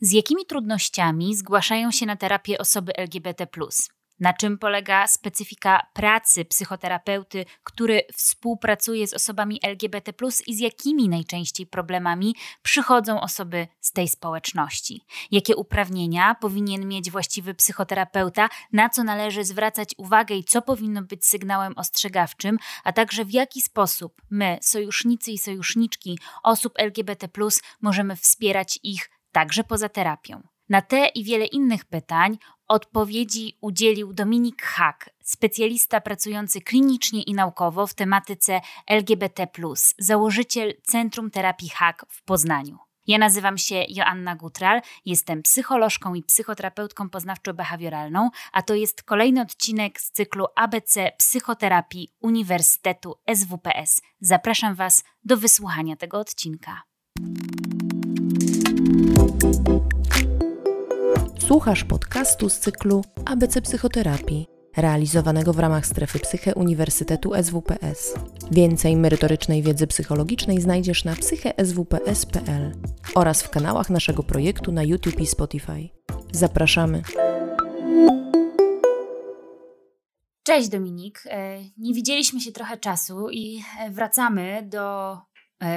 Z jakimi trudnościami zgłaszają się na terapię osoby LGBT? Na czym polega specyfika pracy psychoterapeuty, który współpracuje z osobami LGBT, i z jakimi najczęściej problemami przychodzą osoby z tej społeczności? Jakie uprawnienia powinien mieć właściwy psychoterapeuta, na co należy zwracać uwagę i co powinno być sygnałem ostrzegawczym, a także w jaki sposób my, sojusznicy i sojuszniczki osób LGBT, możemy wspierać ich także poza terapią. Na te i wiele innych pytań odpowiedzi udzielił Dominik Hack, specjalista pracujący klinicznie i naukowo w tematyce LGBT, założyciel Centrum Terapii Hack w Poznaniu. Ja nazywam się Joanna Gutral, jestem psycholożką i psychoterapeutką poznawczo-behawioralną, a to jest kolejny odcinek z cyklu ABC Psychoterapii Uniwersytetu SWPS. Zapraszam Was do wysłuchania tego odcinka. Słuchasz podcastu z cyklu ABC Psychoterapii, realizowanego w ramach strefy Psyche Uniwersytetu SWPS. Więcej merytorycznej wiedzy psychologicznej znajdziesz na psycheswps.pl oraz w kanałach naszego projektu na YouTube i Spotify. Zapraszamy. Cześć Dominik. E, nie widzieliśmy się trochę czasu i e, wracamy do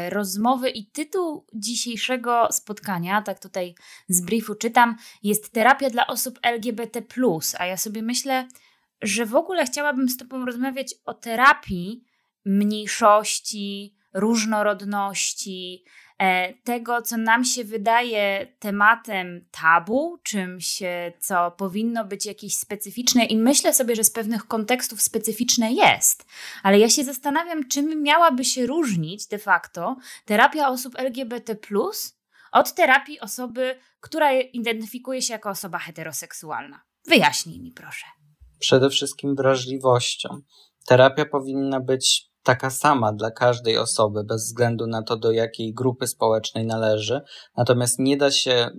rozmowy i tytuł dzisiejszego spotkania, tak tutaj z briefu czytam, jest terapia dla osób LGBT, a ja sobie myślę, że w ogóle chciałabym z Tobą rozmawiać o terapii mniejszości, różnorodności, E, tego, co nam się wydaje tematem tabu, czymś, e, co powinno być jakieś specyficzne, i myślę sobie, że z pewnych kontekstów specyficzne jest, ale ja się zastanawiam, czym miałaby się różnić de facto terapia osób LGBT od terapii osoby, która identyfikuje się jako osoba heteroseksualna. Wyjaśnij mi, proszę. Przede wszystkim wrażliwością. Terapia powinna być taka sama dla każdej osoby, bez względu na to, do jakiej grupy społecznej należy. Natomiast nie da się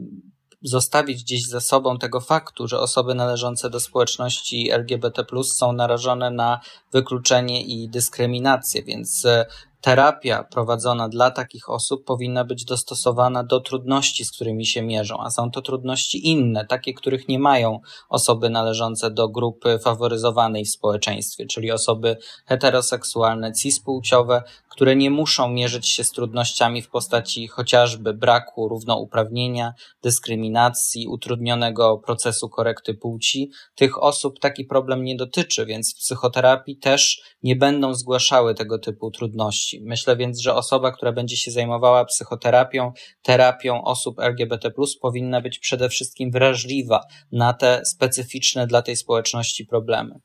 zostawić gdzieś za sobą tego faktu, że osoby należące do społeczności LGBT są narażone na wykluczenie i dyskryminację, więc e, terapia prowadzona dla takich osób powinna być dostosowana do trudności, z którymi się mierzą, a są to trudności inne, takie, których nie mają osoby należące do grupy faworyzowanej w społeczeństwie, czyli osoby heteroseksualne, cispłciowe, które nie muszą mierzyć się z trudnościami w postaci chociażby braku równouprawnienia, dyskryminacji, utrudnionego procesu korekty płci. Tych osób taki problem nie dotyczy, więc w psychoterapii też nie będą zgłaszały tego typu trudności. Myślę więc, że osoba, która będzie się zajmowała psychoterapią, terapią osób LGBT, powinna być przede wszystkim wrażliwa na te specyficzne dla tej społeczności problemy.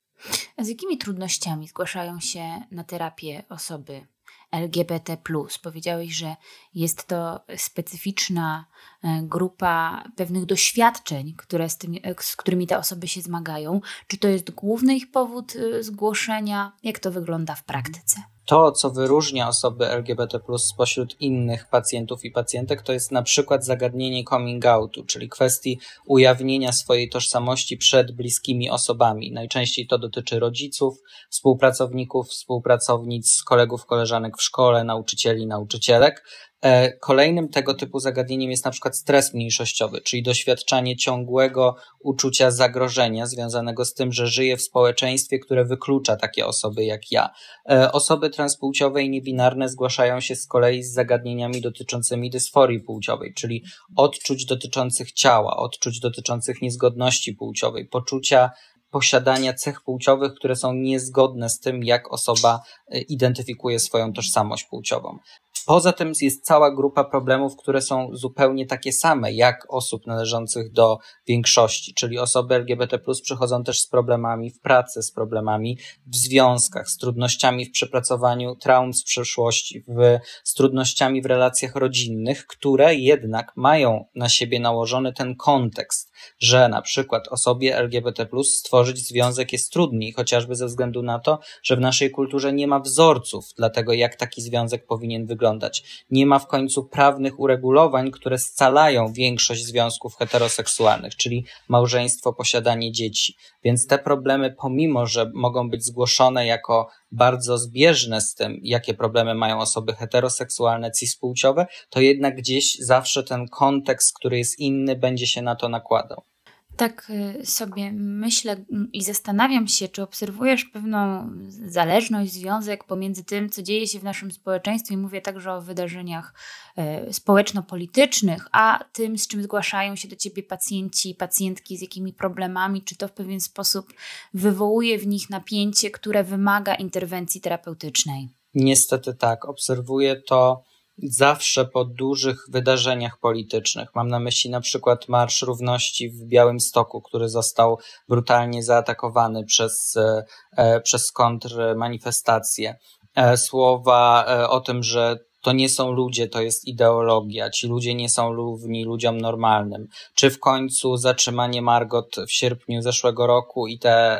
A z jakimi trudnościami zgłaszają się na terapię osoby LGBT. Powiedziałeś, że jest to specyficzna e, grupa pewnych doświadczeń, które z, tymi, z którymi te osoby się zmagają. Czy to jest główny ich powód e, zgłoszenia? Jak to wygląda w praktyce? To, co wyróżnia osoby LGBT spośród innych pacjentów i pacjentek, to jest na przykład zagadnienie coming outu, czyli kwestii ujawnienia swojej tożsamości przed bliskimi osobami. Najczęściej to dotyczy rodziców, współpracowników, współpracownic, kolegów, koleżanek w szkole, nauczycieli, nauczycielek. E, kolejnym tego typu zagadnieniem jest na przykład stres mniejszościowy, czyli doświadczanie ciągłego uczucia zagrożenia związanego z tym, że żyję w społeczeństwie, które wyklucza takie osoby jak ja. E, osoby transpłciowe i niebinarne zgłaszają się z kolei z zagadnieniami dotyczącymi dysforii płciowej, czyli odczuć dotyczących ciała, odczuć dotyczących niezgodności płciowej, poczucia posiadania cech płciowych, które są niezgodne z tym, jak osoba e, identyfikuje swoją tożsamość płciową. Poza tym jest cała grupa problemów, które są zupełnie takie same jak osób należących do większości, czyli osoby LGBT przychodzą też z problemami w pracy, z problemami w związkach, z trudnościami w przepracowaniu traum z przeszłości, w, z trudnościami w relacjach rodzinnych, które jednak mają na siebie nałożony ten kontekst, że na przykład osobie LGBT stworzyć związek jest trudniej, chociażby ze względu na to, że w naszej kulturze nie ma wzorców dla tego, jak taki związek powinien wyglądać. Nie ma w końcu prawnych uregulowań, które scalają większość związków heteroseksualnych, czyli małżeństwo, posiadanie dzieci. Więc te problemy, pomimo że mogą być zgłoszone jako bardzo zbieżne z tym, jakie problemy mają osoby heteroseksualne, cispłciowe, to jednak gdzieś zawsze ten kontekst, który jest inny, będzie się na to nakładał. Tak y, sobie myślę i zastanawiam się, czy obserwujesz pewną zależność, związek pomiędzy tym, co dzieje się w naszym społeczeństwie, mówię także o wydarzeniach e, społeczno-politycznych, a tym, z czym zgłaszają się do ciebie pacjenci, pacjentki, z jakimi problemami, czy to w pewien sposób wywołuje w nich napięcie, które wymaga interwencji terapeutycznej? Niestety tak. Obserwuję to zawsze po dużych wydarzeniach politycznych. Mam na myśli na przykład Marsz Równości w Białymstoku, który został brutalnie zaatakowany przez, e, e, przez kontrmanifestacje. E, słowa o tym, że to nie są ludzie, to jest ideologia. Ci ludzie nie są równi ludziom normalnym. Czy w końcu zatrzymanie Margot w sierpniu zeszłego roku i te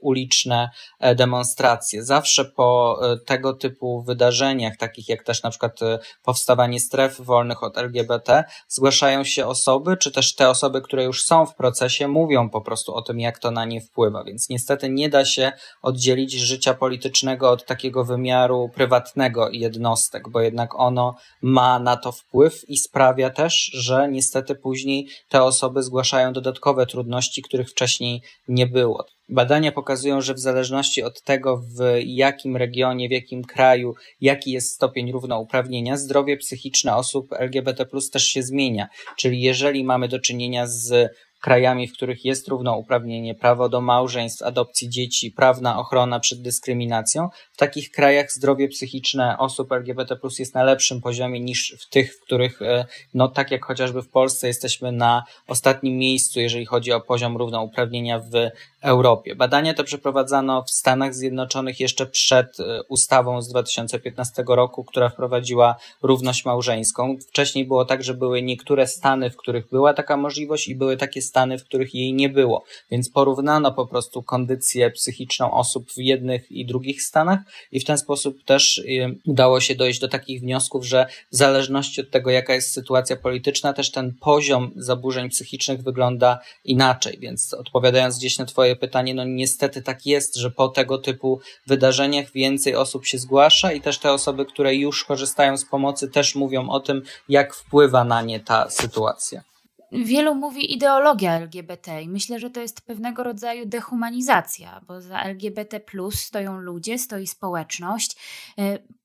uliczne e, demonstracje. Zawsze po e, tego typu wydarzeniach, takich jak też na przykład e, powstawanie stref wolnych od LGBT, zgłaszają się osoby, czy też te osoby, które już są w procesie, mówią po prostu o tym, jak to na nie wpływa. Więc niestety nie da się oddzielić życia politycznego od takiego wymiaru prywatnego jednostek, bo jednak jednak ono ma na to wpływ i sprawia też, że niestety później te osoby zgłaszają dodatkowe trudności, których wcześniej nie było. Badania pokazują, że w zależności od tego, w jakim regionie, w jakim kraju, jaki jest stopień równouprawnienia, zdrowie psychiczne osób LGBT też się zmienia. Czyli jeżeli mamy do czynienia z krajami, w których jest równouprawnienie, prawo do małżeństw, adopcji dzieci, prawna ochrona przed dyskryminacją, w takich krajach zdrowie psychiczne osób LGBT jest na lepszym poziomie niż w tych, w których, e, no tak jak chociażby w Polsce, jesteśmy na ostatnim miejscu, jeżeli chodzi o poziom równouprawnienia w Europie. Badania te przeprowadzano w Stanach Zjednoczonych jeszcze przed e, ustawą z 2015 roku, która wprowadziła równość małżeńską. Wcześniej było tak, że były niektóre stany, w których była taka możliwość i były takie stany, w których jej nie było. Więc porównano po prostu kondycję psychiczną osób w jednych i drugich stanach i w ten sposób też udało się dojść do takich wniosków, że w zależności od tego, jaka jest sytuacja polityczna, też ten poziom zaburzeń psychicznych wygląda inaczej. Więc odpowiadając gdzieś na Twoje pytanie, no niestety tak jest, że po tego typu wydarzeniach więcej osób się zgłasza i też te osoby, które już korzystają z pomocy, też mówią o tym, jak wpływa na nie ta sytuacja wielu mówi ideologia LGBT i myślę, że to jest pewnego rodzaju dehumanizacja, bo za LGBT stoją ludzie, stoi społeczność.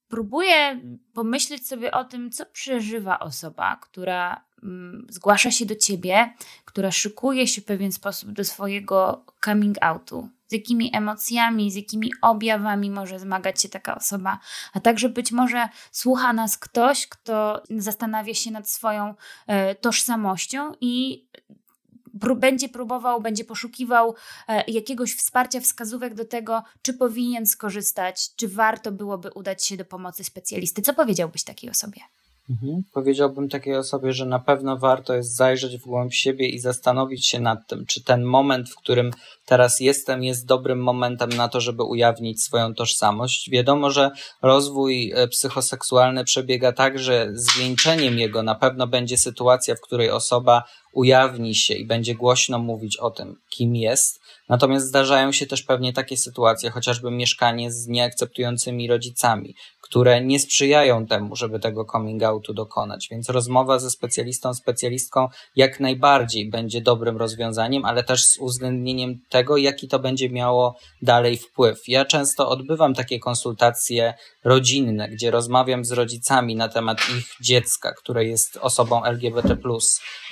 Próbuję pomyśleć sobie o tym, co przeżywa osoba, która mm, zgłasza się do ciebie, która szykuje się w pewien sposób do swojego coming outu, z jakimi emocjami, z jakimi objawami może zmagać się taka osoba, a także być może słucha nas ktoś, kto zastanawia się nad swoją e, tożsamością i będzie próbował, będzie poszukiwał e, jakiegoś wsparcia, wskazówek do tego, czy powinien skorzystać, czy warto byłoby udać się do pomocy specjalisty. Co powiedziałbyś takiej osobie? Mhm. Powiedziałbym takiej osobie, że na pewno warto jest zajrzeć w głąb siebie i zastanowić się nad tym, czy ten moment, w którym teraz jestem, jest dobrym momentem na to, żeby ujawnić swoją tożsamość. Wiadomo, że rozwój e, psychoseksualny przebiega tak, że zwieńczeniem jego na pewno będzie sytuacja, w której osoba ujawni się i będzie głośno mówić o tym, kim jest. Natomiast zdarzają się też pewnie takie sytuacje, chociażby mieszkanie z nieakceptującymi rodzicami, które nie sprzyjają temu, żeby tego coming outu dokonać. Więc rozmowa ze specjalistą, specjalistką jak najbardziej będzie dobrym rozwiązaniem, ale też z uwzględnieniem tego, jaki to będzie miało dalej wpływ. Ja często odbywam takie konsultacje rodzinne, gdzie rozmawiam z rodzicami na temat ich dziecka, które jest osobą LGBT.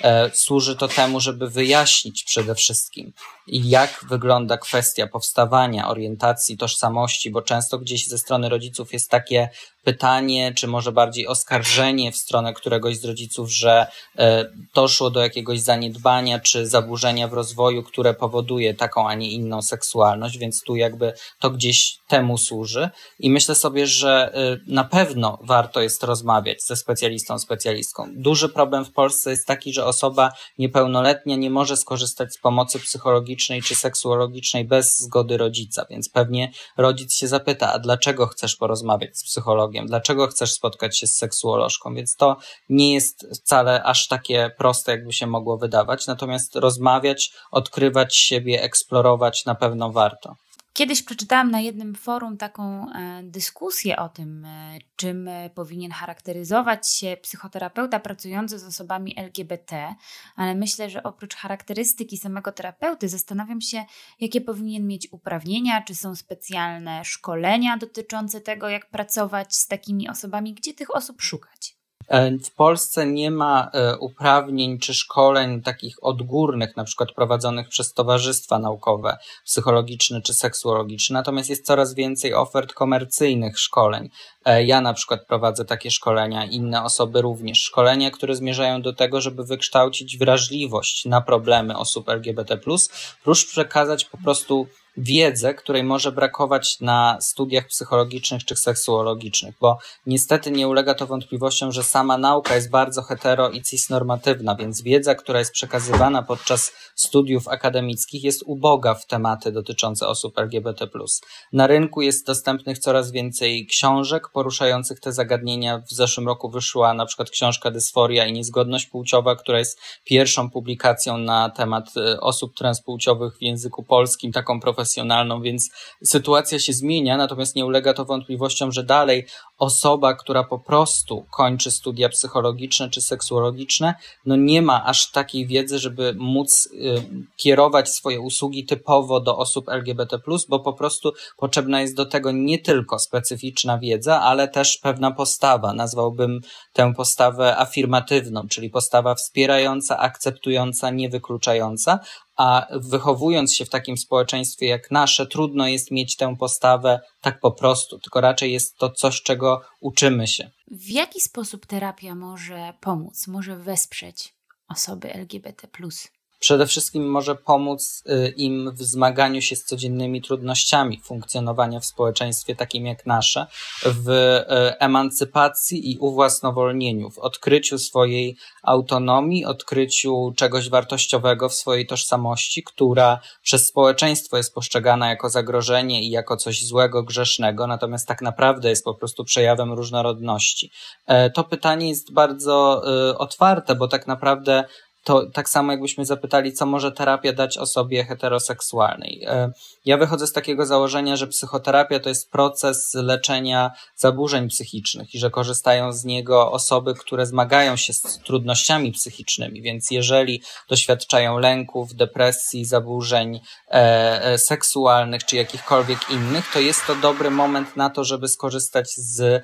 E, służy to temu, żeby wyjaśnić przede wszystkim, jak wygląda kwestia powstawania, orientacji, tożsamości, bo często gdzieś ze strony rodziców jest takie pytanie, czy może bardziej oskarżenie w stronę któregoś z rodziców, że e, doszło do jakiegoś zaniedbania czy zaburzenia w rozwoju, które powoduje taką, a nie inną seksualność, więc tu jakby to gdzieś temu służy. I myślę sobie, że e, na pewno warto jest rozmawiać ze specjalistą, specjalistką. Duży problem w Polsce jest taki, że osoba niepełnoletnia nie może skorzystać z pomocy psychologicznej czy seksuologicznej bez zgody rodzica, więc pewnie rodzic się zapyta, a dlaczego chcesz porozmawiać z psychologiem? Dlaczego chcesz spotkać się z seksuolożką, więc to nie jest wcale aż takie proste, jakby się mogło wydawać. Natomiast rozmawiać, odkrywać siebie, eksplorować na pewno warto. Kiedyś przeczytałam na jednym forum taką e, dyskusję o tym, e, czym e, powinien charakteryzować się psychoterapeuta pracujący z osobami LGBT, ale myślę, że oprócz charakterystyki samego terapeuty zastanawiam się, jakie powinien mieć uprawnienia, czy są specjalne szkolenia dotyczące tego, jak pracować z takimi osobami, gdzie tych osób szukać. E, w Polsce nie ma e, uprawnień czy szkoleń takich odgórnych, na przykład prowadzonych przez towarzystwa naukowe, psychologiczne czy seksuologiczne, natomiast jest coraz więcej ofert komercyjnych szkoleń. E, ja na przykład prowadzę takie szkolenia, inne osoby również. Szkolenia, które zmierzają do tego, żeby wykształcić wrażliwość na problemy osób LGBT, prócz przekazać po prostu wiedzę, której może brakować na studiach psychologicznych czy seksuologicznych, bo niestety nie ulega to wątpliwościom, że sama nauka jest bardzo hetero i cisnormatywna, więc wiedza, która jest przekazywana podczas studiów akademickich jest uboga w tematy dotyczące osób LGBT. Na rynku jest dostępnych coraz więcej książek poruszających te zagadnienia. W zeszłym roku wyszła na przykład książka Dysforia i niezgodność płciowa, która jest pierwszą publikacją na temat e, osób transpłciowych w języku polskim, taką profesjonalną profesjonalną, więc sytuacja się zmienia, natomiast nie ulega to wątpliwościom, że dalej osoba, która po prostu kończy studia psychologiczne czy seksuologiczne, no nie ma aż takiej wiedzy, żeby móc y, kierować swoje usługi typowo do osób LGBT, bo po prostu potrzebna jest do tego nie tylko specyficzna wiedza, ale też pewna postawa. Nazwałbym tę postawę afirmatywną, czyli postawa wspierająca, akceptująca, niewykluczająca, a wychowując się w takim społeczeństwie jak nasze, trudno jest mieć tę postawę tak po prostu, tylko raczej jest to coś, czego uczymy się. W jaki sposób terapia może pomóc, może wesprzeć osoby LGBT? Przede wszystkim może pomóc y, im w zmaganiu się z codziennymi trudnościami funkcjonowania w społeczeństwie takim jak nasze, w y, emancypacji i uwłasnowolnieniu, w odkryciu swojej autonomii, odkryciu czegoś wartościowego w swojej tożsamości, która przez społeczeństwo jest postrzegana jako zagrożenie i jako coś złego, grzesznego, natomiast tak naprawdę jest po prostu przejawem różnorodności. E, to pytanie jest bardzo y, otwarte, bo tak naprawdę to tak samo jakbyśmy zapytali, co może terapia dać osobie heteroseksualnej. E, ja wychodzę z takiego założenia, że psychoterapia to jest proces leczenia zaburzeń psychicznych i że korzystają z niego osoby, które zmagają się z trudnościami psychicznymi, więc jeżeli doświadczają lęków, depresji, zaburzeń e, e seksualnych czy jakichkolwiek innych, to jest to dobry moment na to, żeby skorzystać z,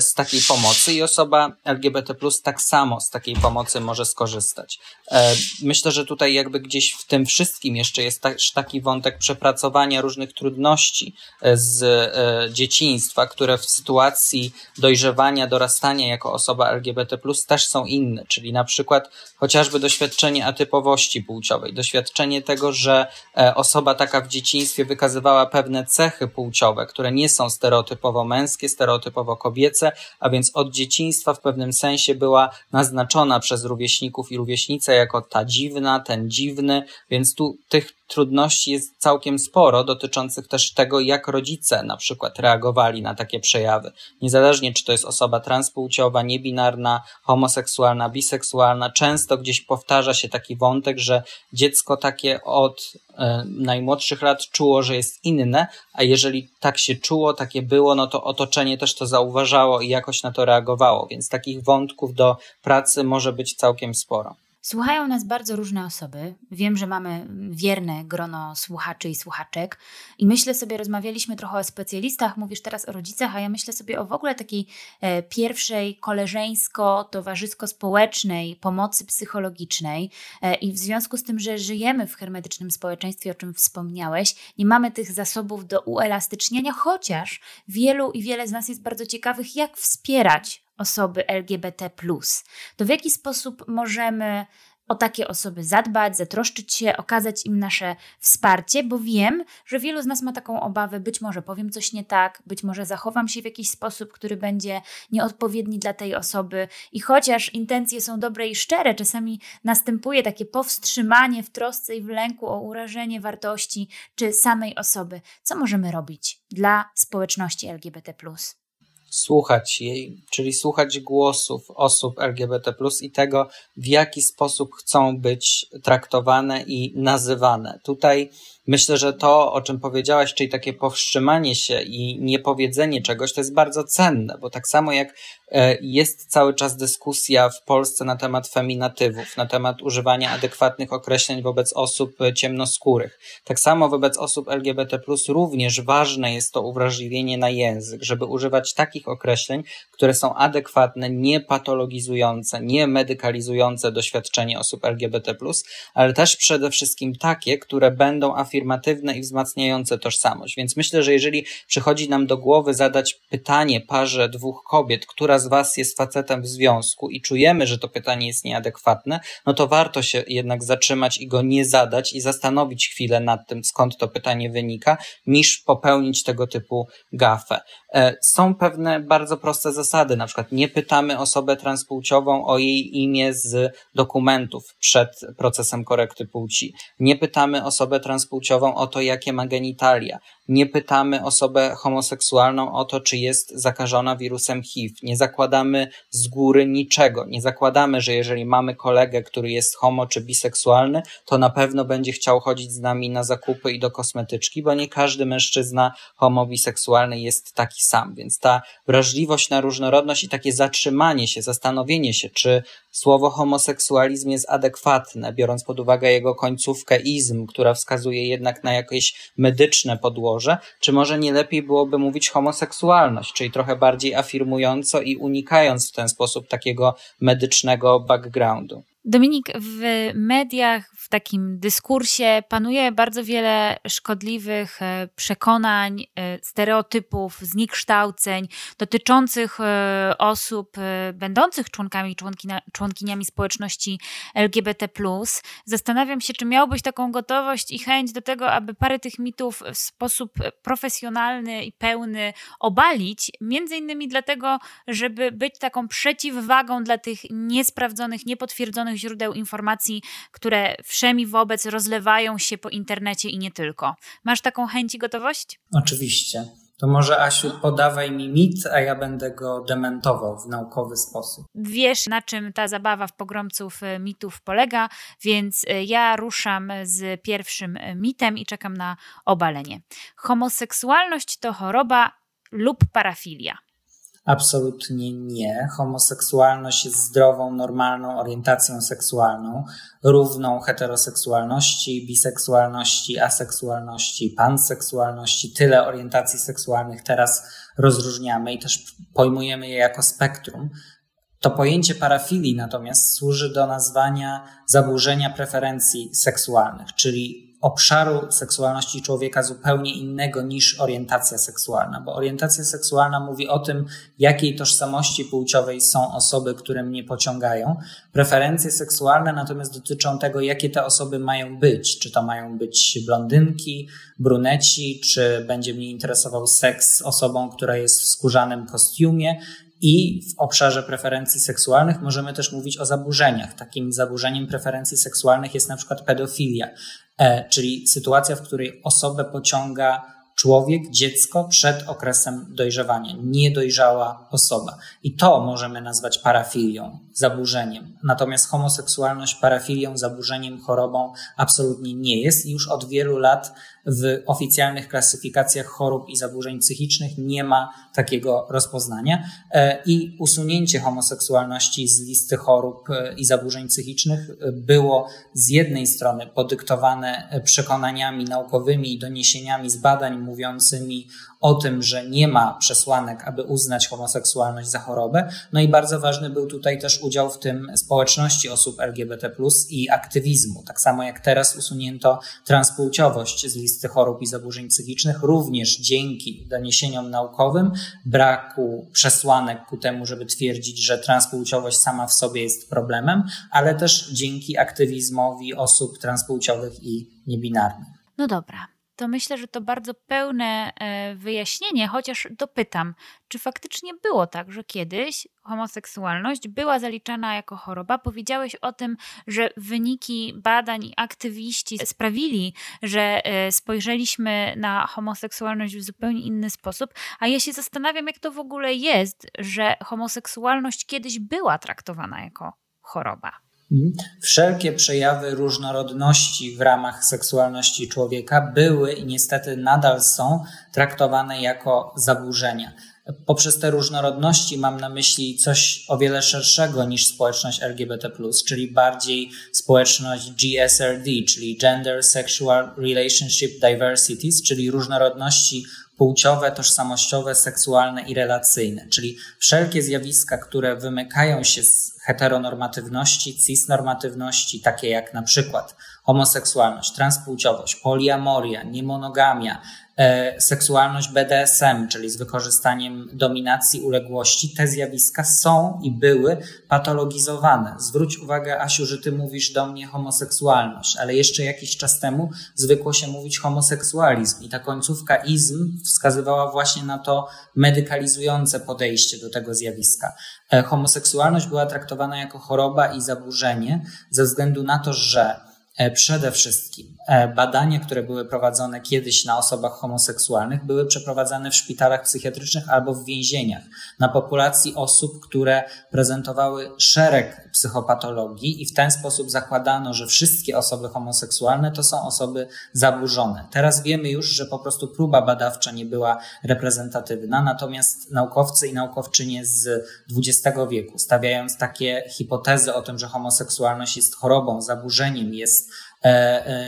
z takiej pomocy i osoba LGBT tak samo z takiej pomocy może skorzystać. E, myślę, że tutaj jakby gdzieś w tym wszystkim jeszcze jest taki wątek przepracowania różnych trudności e, z e, dzieciństwa, które w sytuacji dojrzewania, dorastania jako osoba LGBT też są inne, czyli na przykład chociażby doświadczenie atypowości płciowej, doświadczenie tego, że osoba taka w dzieciństwie wykazywała pewne cechy płciowe, które nie są stereotypowo męskie, stereotypowo kobiece, a więc od dzieciństwa w pewnym sensie była naznaczona przez rówieśników i rówieśnice jako ta dziwna, ten dziwny, więc tu tych trudności jest całkiem sporo, dotyczących też tego, jak rodzice na przykład reagowali na takie przejawy. Niezależnie, czy to jest osoba transpłciowa, niebinarna, homoseksualna, biseksualna, często gdzieś powtarza się taki wątek, że dziecko takie od e, najmłodszych lat czuło, że jest inne, a jeżeli tak się czuło, takie było, no to otoczenie też to zauważało i jakoś na to reagowało, więc takich wątków do pracy może być całkiem sporo. Słuchają nas bardzo różne osoby. Wiem, że mamy wierne grono słuchaczy i słuchaczek. I myślę sobie, rozmawialiśmy trochę o specjalistach, mówisz teraz o rodzicach, a ja myślę sobie o w ogóle takiej e, pierwszej koleżeńsko-towarzysko-społecznej pomocy psychologicznej. E, I w związku z tym, że żyjemy w hermetycznym społeczeństwie, o czym wspomniałeś, nie mamy tych zasobów do uelastyczniania, chociaż wielu i wiele z nas jest bardzo ciekawych, jak wspierać osoby LGBT. To w jaki sposób możemy o takie osoby zadbać, zatroszczyć się, okazać im nasze wsparcie, bo wiem, że wielu z nas ma taką obawę, być może powiem coś nie tak, być może zachowam się w jakiś sposób, który będzie nieodpowiedni dla tej osoby i chociaż intencje są dobre i szczere, czasami następuje takie powstrzymanie w trosce i w lęku o urażenie wartości czy samej osoby. Co możemy robić dla społeczności LGBT+. Słuchać jej, czyli słuchać głosów osób LGBT i tego, w jaki sposób chcą być traktowane i nazywane. Tutaj Myślę, że to, o czym powiedziałaś, czyli takie powstrzymanie się i niepowiedzenie czegoś, to jest bardzo cenne, bo tak samo jak e, jest cały czas dyskusja w Polsce na temat feminatywów, na temat używania adekwatnych określeń wobec osób ciemnoskórych. Tak samo wobec osób LGBT, również ważne jest to uwrażliwienie na język, żeby używać takich określeń, które są adekwatne, nie patologizujące, nie medykalizujące doświadczenie osób LGBT, ale też przede wszystkim takie, które będą afirmować, afirmatywne i wzmacniające tożsamość. Więc myślę, że jeżeli przychodzi nam do głowy zadać pytanie parze dwóch kobiet, która z Was jest facetem w związku i czujemy, że to pytanie jest nieadekwatne, no to warto się jednak zatrzymać i go nie zadać i zastanowić chwilę nad tym, skąd to pytanie wynika, niż popełnić tego typu gafę. E, są pewne bardzo proste zasady, na przykład nie pytamy osobę transpłciową o jej imię z dokumentów przed procesem korekty płci. Nie pytamy osobę transpłciową o to, jakie ma genitalia. Nie pytamy osobę homoseksualną o to, czy jest zakażona wirusem HIV. Nie zakładamy z góry niczego. Nie zakładamy, że jeżeli mamy kolegę, który jest homo czy biseksualny, to na pewno będzie chciał chodzić z nami na zakupy i do kosmetyczki, bo nie każdy mężczyzna homo-biseksualny jest taki sam. Więc ta wrażliwość na różnorodność i takie zatrzymanie się, zastanowienie się, czy słowo homoseksualizm jest adekwatne, biorąc pod uwagę jego końcówkę izm, która wskazuje jednak na jakieś medyczne podłoże, czy może nie lepiej byłoby mówić homoseksualność, czyli trochę bardziej afirmująco i unikając w ten sposób takiego medycznego backgroundu. Dominik, w mediach, w takim dyskursie panuje bardzo wiele szkodliwych e, przekonań, e, stereotypów, zniekształceń dotyczących e, osób będących członkami, członkiniami społeczności LGBT. Zastanawiam się, czy miałbyś taką gotowość i chęć do tego, aby parę tych mitów w sposób profesjonalny i pełny obalić, między innymi dlatego, żeby być taką przeciwwagą dla tych niesprawdzonych, niepotwierdzonych źródeł informacji, które wszemi wobec rozlewają się po internecie i nie tylko. Masz taką chęć i gotowość? Oczywiście. To może Asiu podawaj mi mit, a ja będę go dementował w naukowy sposób. Wiesz, na czym ta zabawa w pogromców e, mitów polega, więc e, ja ruszam z pierwszym e, mitem i czekam na obalenie. Homoseksualność to choroba lub parafilia. Absolutnie nie. Homoseksualność jest zdrową, normalną orientacją seksualną, równą heteroseksualności, biseksualności, aseksualności, panseksualności. Tyle orientacji seksualnych teraz rozróżniamy i też pojmujemy je jako spektrum. To pojęcie parafilii natomiast służy do nazwania zaburzenia preferencji seksualnych, czyli obszaru seksualności człowieka zupełnie innego niż orientacja seksualna, bo orientacja seksualna mówi o tym, jakiej tożsamości płciowej są osoby, które mnie pociągają. Preferencje seksualne natomiast dotyczą tego, jakie te osoby mają być. Czy to mają być blondynki, bruneci, czy będzie mnie interesował seks z osobą, która jest w skórzanym kostiumie, i w obszarze preferencji seksualnych możemy też mówić o zaburzeniach. Takim zaburzeniem preferencji seksualnych jest na przykład pedofilia, czyli sytuacja, w której osobę pociąga człowiek, dziecko przed okresem dojrzewania, niedojrzała osoba. I to możemy nazwać parafilią, zaburzeniem. Natomiast homoseksualność parafilią, zaburzeniem, chorobą absolutnie nie jest już od wielu lat w oficjalnych klasyfikacjach chorób i zaburzeń psychicznych nie ma takiego rozpoznania e, i usunięcie homoseksualności z listy chorób e, i zaburzeń psychicznych e, było z jednej strony podyktowane przekonaniami naukowymi i doniesieniami z badań mówiącymi o tym, że nie ma przesłanek, aby uznać homoseksualność za chorobę. No i bardzo ważny był tutaj też udział w tym społeczności osób LGBT i aktywizmu. Tak samo jak teraz usunięto transpłciowość z listy chorób i zaburzeń psychicznych, również dzięki doniesieniom naukowym, braku przesłanek ku temu, żeby twierdzić, że transpłciowość sama w sobie jest problemem, ale też dzięki aktywizmowi osób transpłciowych i niebinarnych. No dobra, to myślę, że to bardzo pełne e, wyjaśnienie, chociaż dopytam, czy faktycznie było tak, że kiedyś homoseksualność była zaliczana jako choroba? Powiedziałeś o tym, że wyniki badań i aktywiści sprawili, że e, spojrzeliśmy na homoseksualność w zupełnie inny sposób, a ja się zastanawiam, jak to w ogóle jest, że homoseksualność kiedyś była traktowana jako choroba. Wszelkie przejawy różnorodności w ramach seksualności człowieka były i niestety nadal są traktowane jako zaburzenia. Poprzez te różnorodności mam na myśli coś o wiele szerszego niż społeczność LGBT, czyli bardziej społeczność GSRD, czyli Gender Sexual Relationship Diversities, czyli różnorodności płciowe, tożsamościowe, seksualne i relacyjne, czyli wszelkie zjawiska, które wymykają się z heteronormatywności, cisnormatywności, takie jak na przykład homoseksualność, transpłciowość, poliamoria, niemonogamia, seksualność BDSM, czyli z wykorzystaniem dominacji, uległości, te zjawiska są i były patologizowane. Zwróć uwagę, Asiu, że ty mówisz do mnie homoseksualność, ale jeszcze jakiś czas temu zwykło się mówić homoseksualizm i ta końcówka izm wskazywała właśnie na to medykalizujące podejście do tego zjawiska. E, homoseksualność była traktowana jako choroba i zaburzenie ze względu na to, że E, przede wszystkim e, badania, które były prowadzone kiedyś na osobach homoseksualnych, były przeprowadzane w szpitalach psychiatrycznych albo w więzieniach na populacji osób, które prezentowały szereg psychopatologii i w ten sposób zakładano, że wszystkie osoby homoseksualne to są osoby zaburzone. Teraz wiemy już, że po prostu próba badawcza nie była reprezentatywna, natomiast naukowcy i naukowczynie z XX wieku, stawiając takie hipotezy o tym, że homoseksualność jest chorobą, zaburzeniem, jest E, e,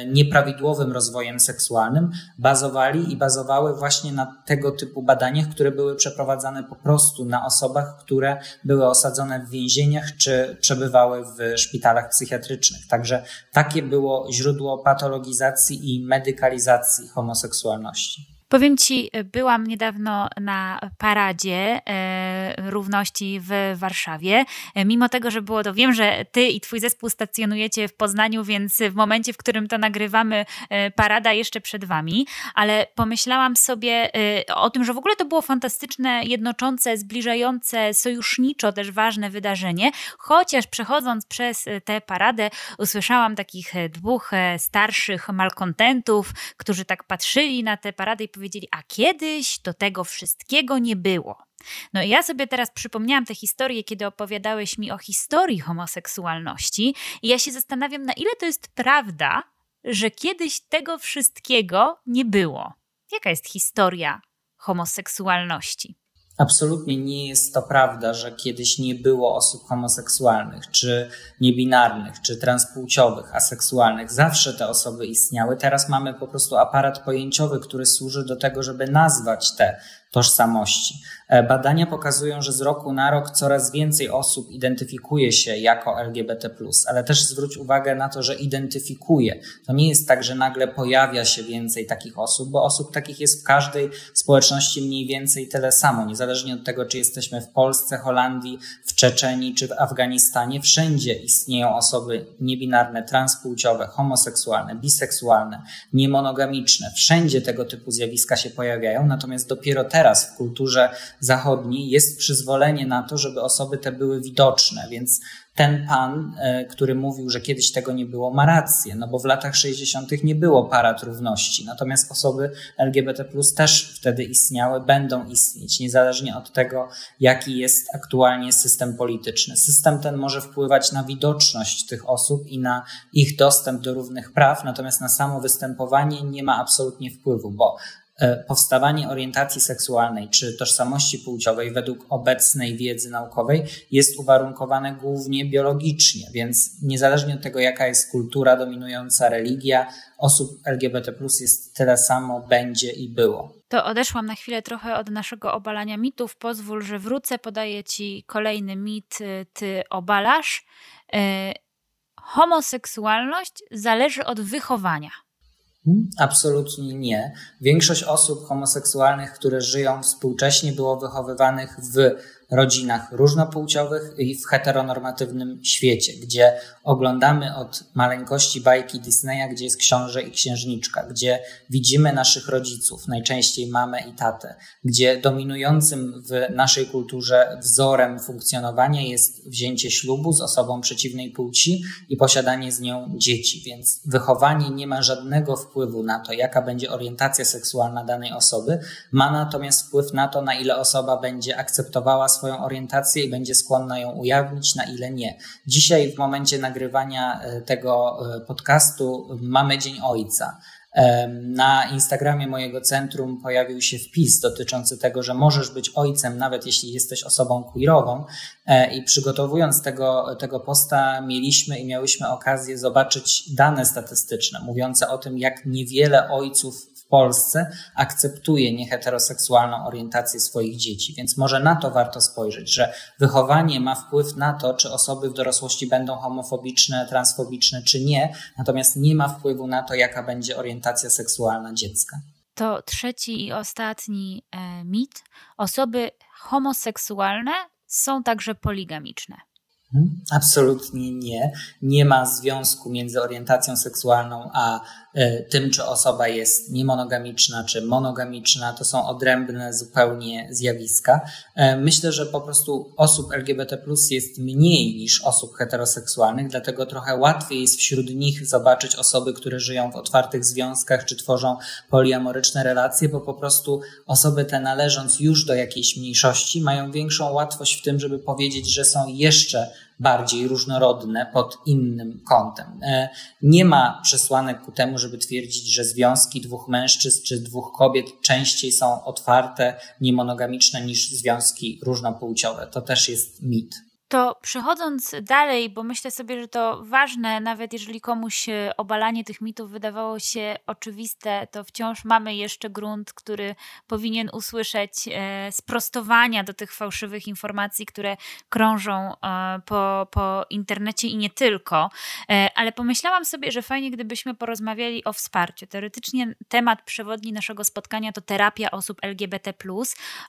nieprawidłowym rozwojem seksualnym, bazowali i bazowały właśnie na tego typu badaniach, które były przeprowadzane po prostu na osobach, które były osadzone w więzieniach czy przebywały w szpitalach psychiatrycznych. Także takie było źródło patologizacji i medykalizacji homoseksualności. Powiem Ci, byłam niedawno na paradzie e, równości w Warszawie. E, mimo tego, że było to, wiem, że Ty i Twój zespół stacjonujecie w Poznaniu, więc w momencie, w którym to nagrywamy, e, parada jeszcze przed Wami, ale pomyślałam sobie o tym, że w ogóle to było fantastyczne, jednoczące, zbliżające, sojuszniczo też ważne wydarzenie, chociaż przechodząc przez tę paradę usłyszałam takich dwóch starszych malkontentów, którzy tak patrzyli na tę paradę i powiedzieli, a kiedyś to tego wszystkiego nie było. No i ja sobie teraz przypomniałam tę historię, kiedy opowiadałeś mi o historii homoseksualności i ja się zastanawiam, na ile to jest prawda, że kiedyś tego wszystkiego nie było. Jaka jest historia homoseksualności? Absolutnie nie jest to prawda, że kiedyś nie było osób homoseksualnych, czy niebinarnych, czy transpłciowych, aseksualnych. Zawsze te osoby istniały. Teraz mamy po prostu aparat pojęciowy, który służy do tego, żeby nazwać te tożsamości. E, badania pokazują, że z roku na rok coraz więcej osób identyfikuje się jako LGBT, ale też zwróć uwagę na to, że identyfikuje. To nie jest tak, że nagle pojawia się więcej takich osób, bo osób takich jest w każdej społeczności mniej więcej tyle samo, niezależnie od tego, czy jesteśmy w Polsce, Holandii, w Czeczenii czy w Afganistanie. Wszędzie istnieją osoby niebinarne, transpłciowe, homoseksualne, biseksualne, niemonogamiczne. Wszędzie tego typu zjawiska się pojawiają, natomiast dopiero teraz teraz w kulturze zachodniej jest przyzwolenie na to, żeby osoby te były widoczne, więc ten pan, e, który mówił, że kiedyś tego nie było, ma rację, no bo w latach 60. nie było parad równości, natomiast osoby LGBT też wtedy istniały, będą istnieć, niezależnie od tego, jaki jest aktualnie system polityczny. System ten może wpływać na widoczność tych osób i na ich dostęp do równych praw, natomiast na samo występowanie nie ma absolutnie wpływu, bo powstawanie orientacji seksualnej czy tożsamości płciowej według obecnej wiedzy naukowej jest uwarunkowane głównie biologicznie, więc niezależnie od tego, jaka jest kultura dominująca, religia, osób LGBT jest tyle samo, będzie i było. To odeszłam na chwilę trochę od naszego obalania mitów. Pozwól, że wrócę, podaję Ci kolejny mit, y, Ty obalasz. Yy, homoseksualność zależy od wychowania. Absolutnie nie. Większość osób homoseksualnych, które żyją współcześnie, było wychowywanych w rodzinach różnopłciowych i w heteronormatywnym świecie, gdzie oglądamy od maleńkości bajki Disneya, gdzie jest książę i księżniczka, gdzie widzimy naszych rodziców, najczęściej mamę i tatę, gdzie dominującym w naszej kulturze wzorem funkcjonowania jest wzięcie ślubu z osobą przeciwnej płci i posiadanie z nią dzieci. Więc wychowanie nie ma żadnego wpływu na to, jaka będzie orientacja seksualna danej osoby, ma natomiast wpływ na to, na ile osoba będzie akceptowała swoją orientację i będzie skłonna ją ujawnić, na ile nie. Dzisiaj, w momencie nagrywania e, tego e, podcastu, mamy Dzień Ojca. Na Instagramie mojego centrum pojawił się wpis dotyczący tego, że możesz być ojcem, nawet jeśli jesteś osobą queerową. E, I przygotowując tego, tego posta, mieliśmy i miałyśmy okazję zobaczyć dane statystyczne mówiące o tym, jak niewiele ojców w Polsce akceptuje nieheteroseksualną orientację swoich dzieci. Więc może na to warto spojrzeć, że wychowanie ma wpływ na to, czy osoby w dorosłości będą homofobiczne, transfobiczne, czy nie, natomiast nie ma wpływu na to, jaka będzie orientacja seksualna dziecka. To trzeci i ostatni e, mit. Osoby homoseksualne są także poligamiczne. Mhm. Absolutnie nie. Nie ma związku między orientacją seksualną a tym, czy osoba jest niemonogamiczna, czy monogamiczna, to są odrębne zupełnie zjawiska. E, myślę, że po prostu osób LGBT jest mniej niż osób heteroseksualnych, dlatego trochę łatwiej jest wśród nich zobaczyć osoby, które żyją w otwartych związkach, czy tworzą poliamoryczne relacje, bo po prostu osoby te należąc już do jakiejś mniejszości, mają większą łatwość w tym, żeby powiedzieć, że są jeszcze bardziej różnorodne pod innym kątem. E, nie ma przesłanek ku temu, żeby twierdzić, że związki dwóch mężczyzn czy dwóch kobiet częściej są otwarte, niemonogamiczne niż związki różnopłciowe. To też jest mit. To przechodząc dalej, bo myślę sobie, że to ważne, nawet jeżeli komuś obalanie tych mitów wydawało się oczywiste, to wciąż mamy jeszcze grunt, który powinien usłyszeć e, sprostowania do tych fałszywych informacji, które krążą e, po, po internecie i nie tylko. E, ale pomyślałam sobie, że fajnie, gdybyśmy porozmawiali o wsparciu. Teoretycznie temat przewodni naszego spotkania to terapia osób LGBT,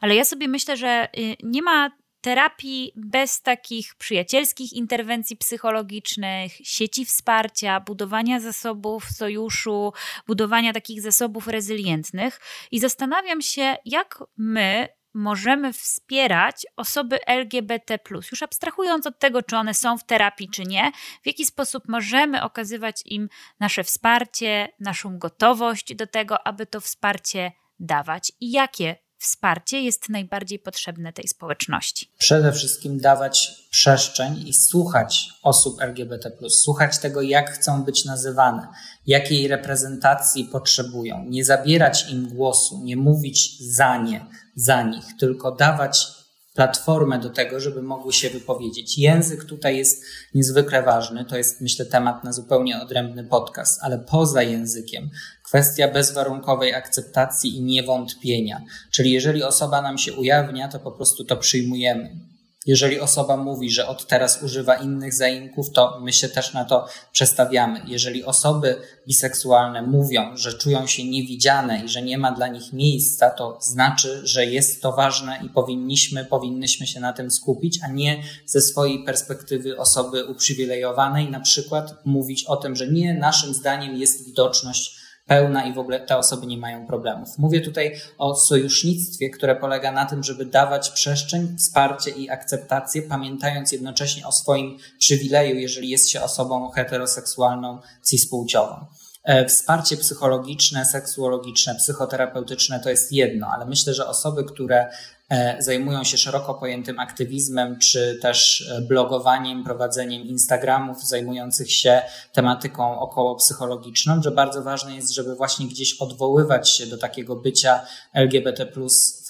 ale ja sobie myślę, że nie ma terapii bez takich przyjacielskich interwencji psychologicznych, sieci wsparcia, budowania zasobów sojuszu, budowania takich zasobów rezylientnych. I zastanawiam się, jak my możemy wspierać osoby LGBT, już abstrahując od tego, czy one są w terapii, czy nie, w jaki sposób możemy okazywać im nasze wsparcie, naszą gotowość do tego, aby to wsparcie dawać i jakie wsparcie jest najbardziej potrzebne tej społeczności? Przede wszystkim dawać przestrzeń i słuchać osób LGBT, słuchać tego, jak chcą być nazywane, jakiej reprezentacji potrzebują, nie zabierać im głosu, nie mówić za nie, za nich, tylko dawać platformę do tego, żeby mogły się wypowiedzieć. Język tutaj jest niezwykle ważny, to jest myślę temat na zupełnie odrębny podcast, ale poza językiem kwestia bezwarunkowej akceptacji i niewątpienia. Czyli jeżeli osoba nam się ujawnia, to po prostu to przyjmujemy. Jeżeli osoba mówi, że od teraz używa innych zaimków, to my się też na to przestawiamy. Jeżeli osoby biseksualne mówią, że czują się niewidziane i że nie ma dla nich miejsca, to znaczy, że jest to ważne i powinniśmy, powinnyśmy się na tym skupić, a nie ze swojej perspektywy osoby uprzywilejowanej na przykład mówić o tym, że nie, naszym zdaniem jest widoczność pełna i w ogóle te osoby nie mają problemów. Mówię tutaj o sojusznictwie, które polega na tym, żeby dawać przestrzeń, wsparcie i akceptację, pamiętając jednocześnie o swoim przywileju, jeżeli jest się osobą heteroseksualną, cispłciową. E, wsparcie psychologiczne, seksuologiczne, psychoterapeutyczne to jest jedno, ale myślę, że osoby, które E, zajmują się szeroko pojętym aktywizmem, czy też e, blogowaniem, prowadzeniem Instagramów zajmujących się tematyką około psychologiczną, że bardzo ważne jest, żeby właśnie gdzieś odwoływać się do takiego bycia LGBT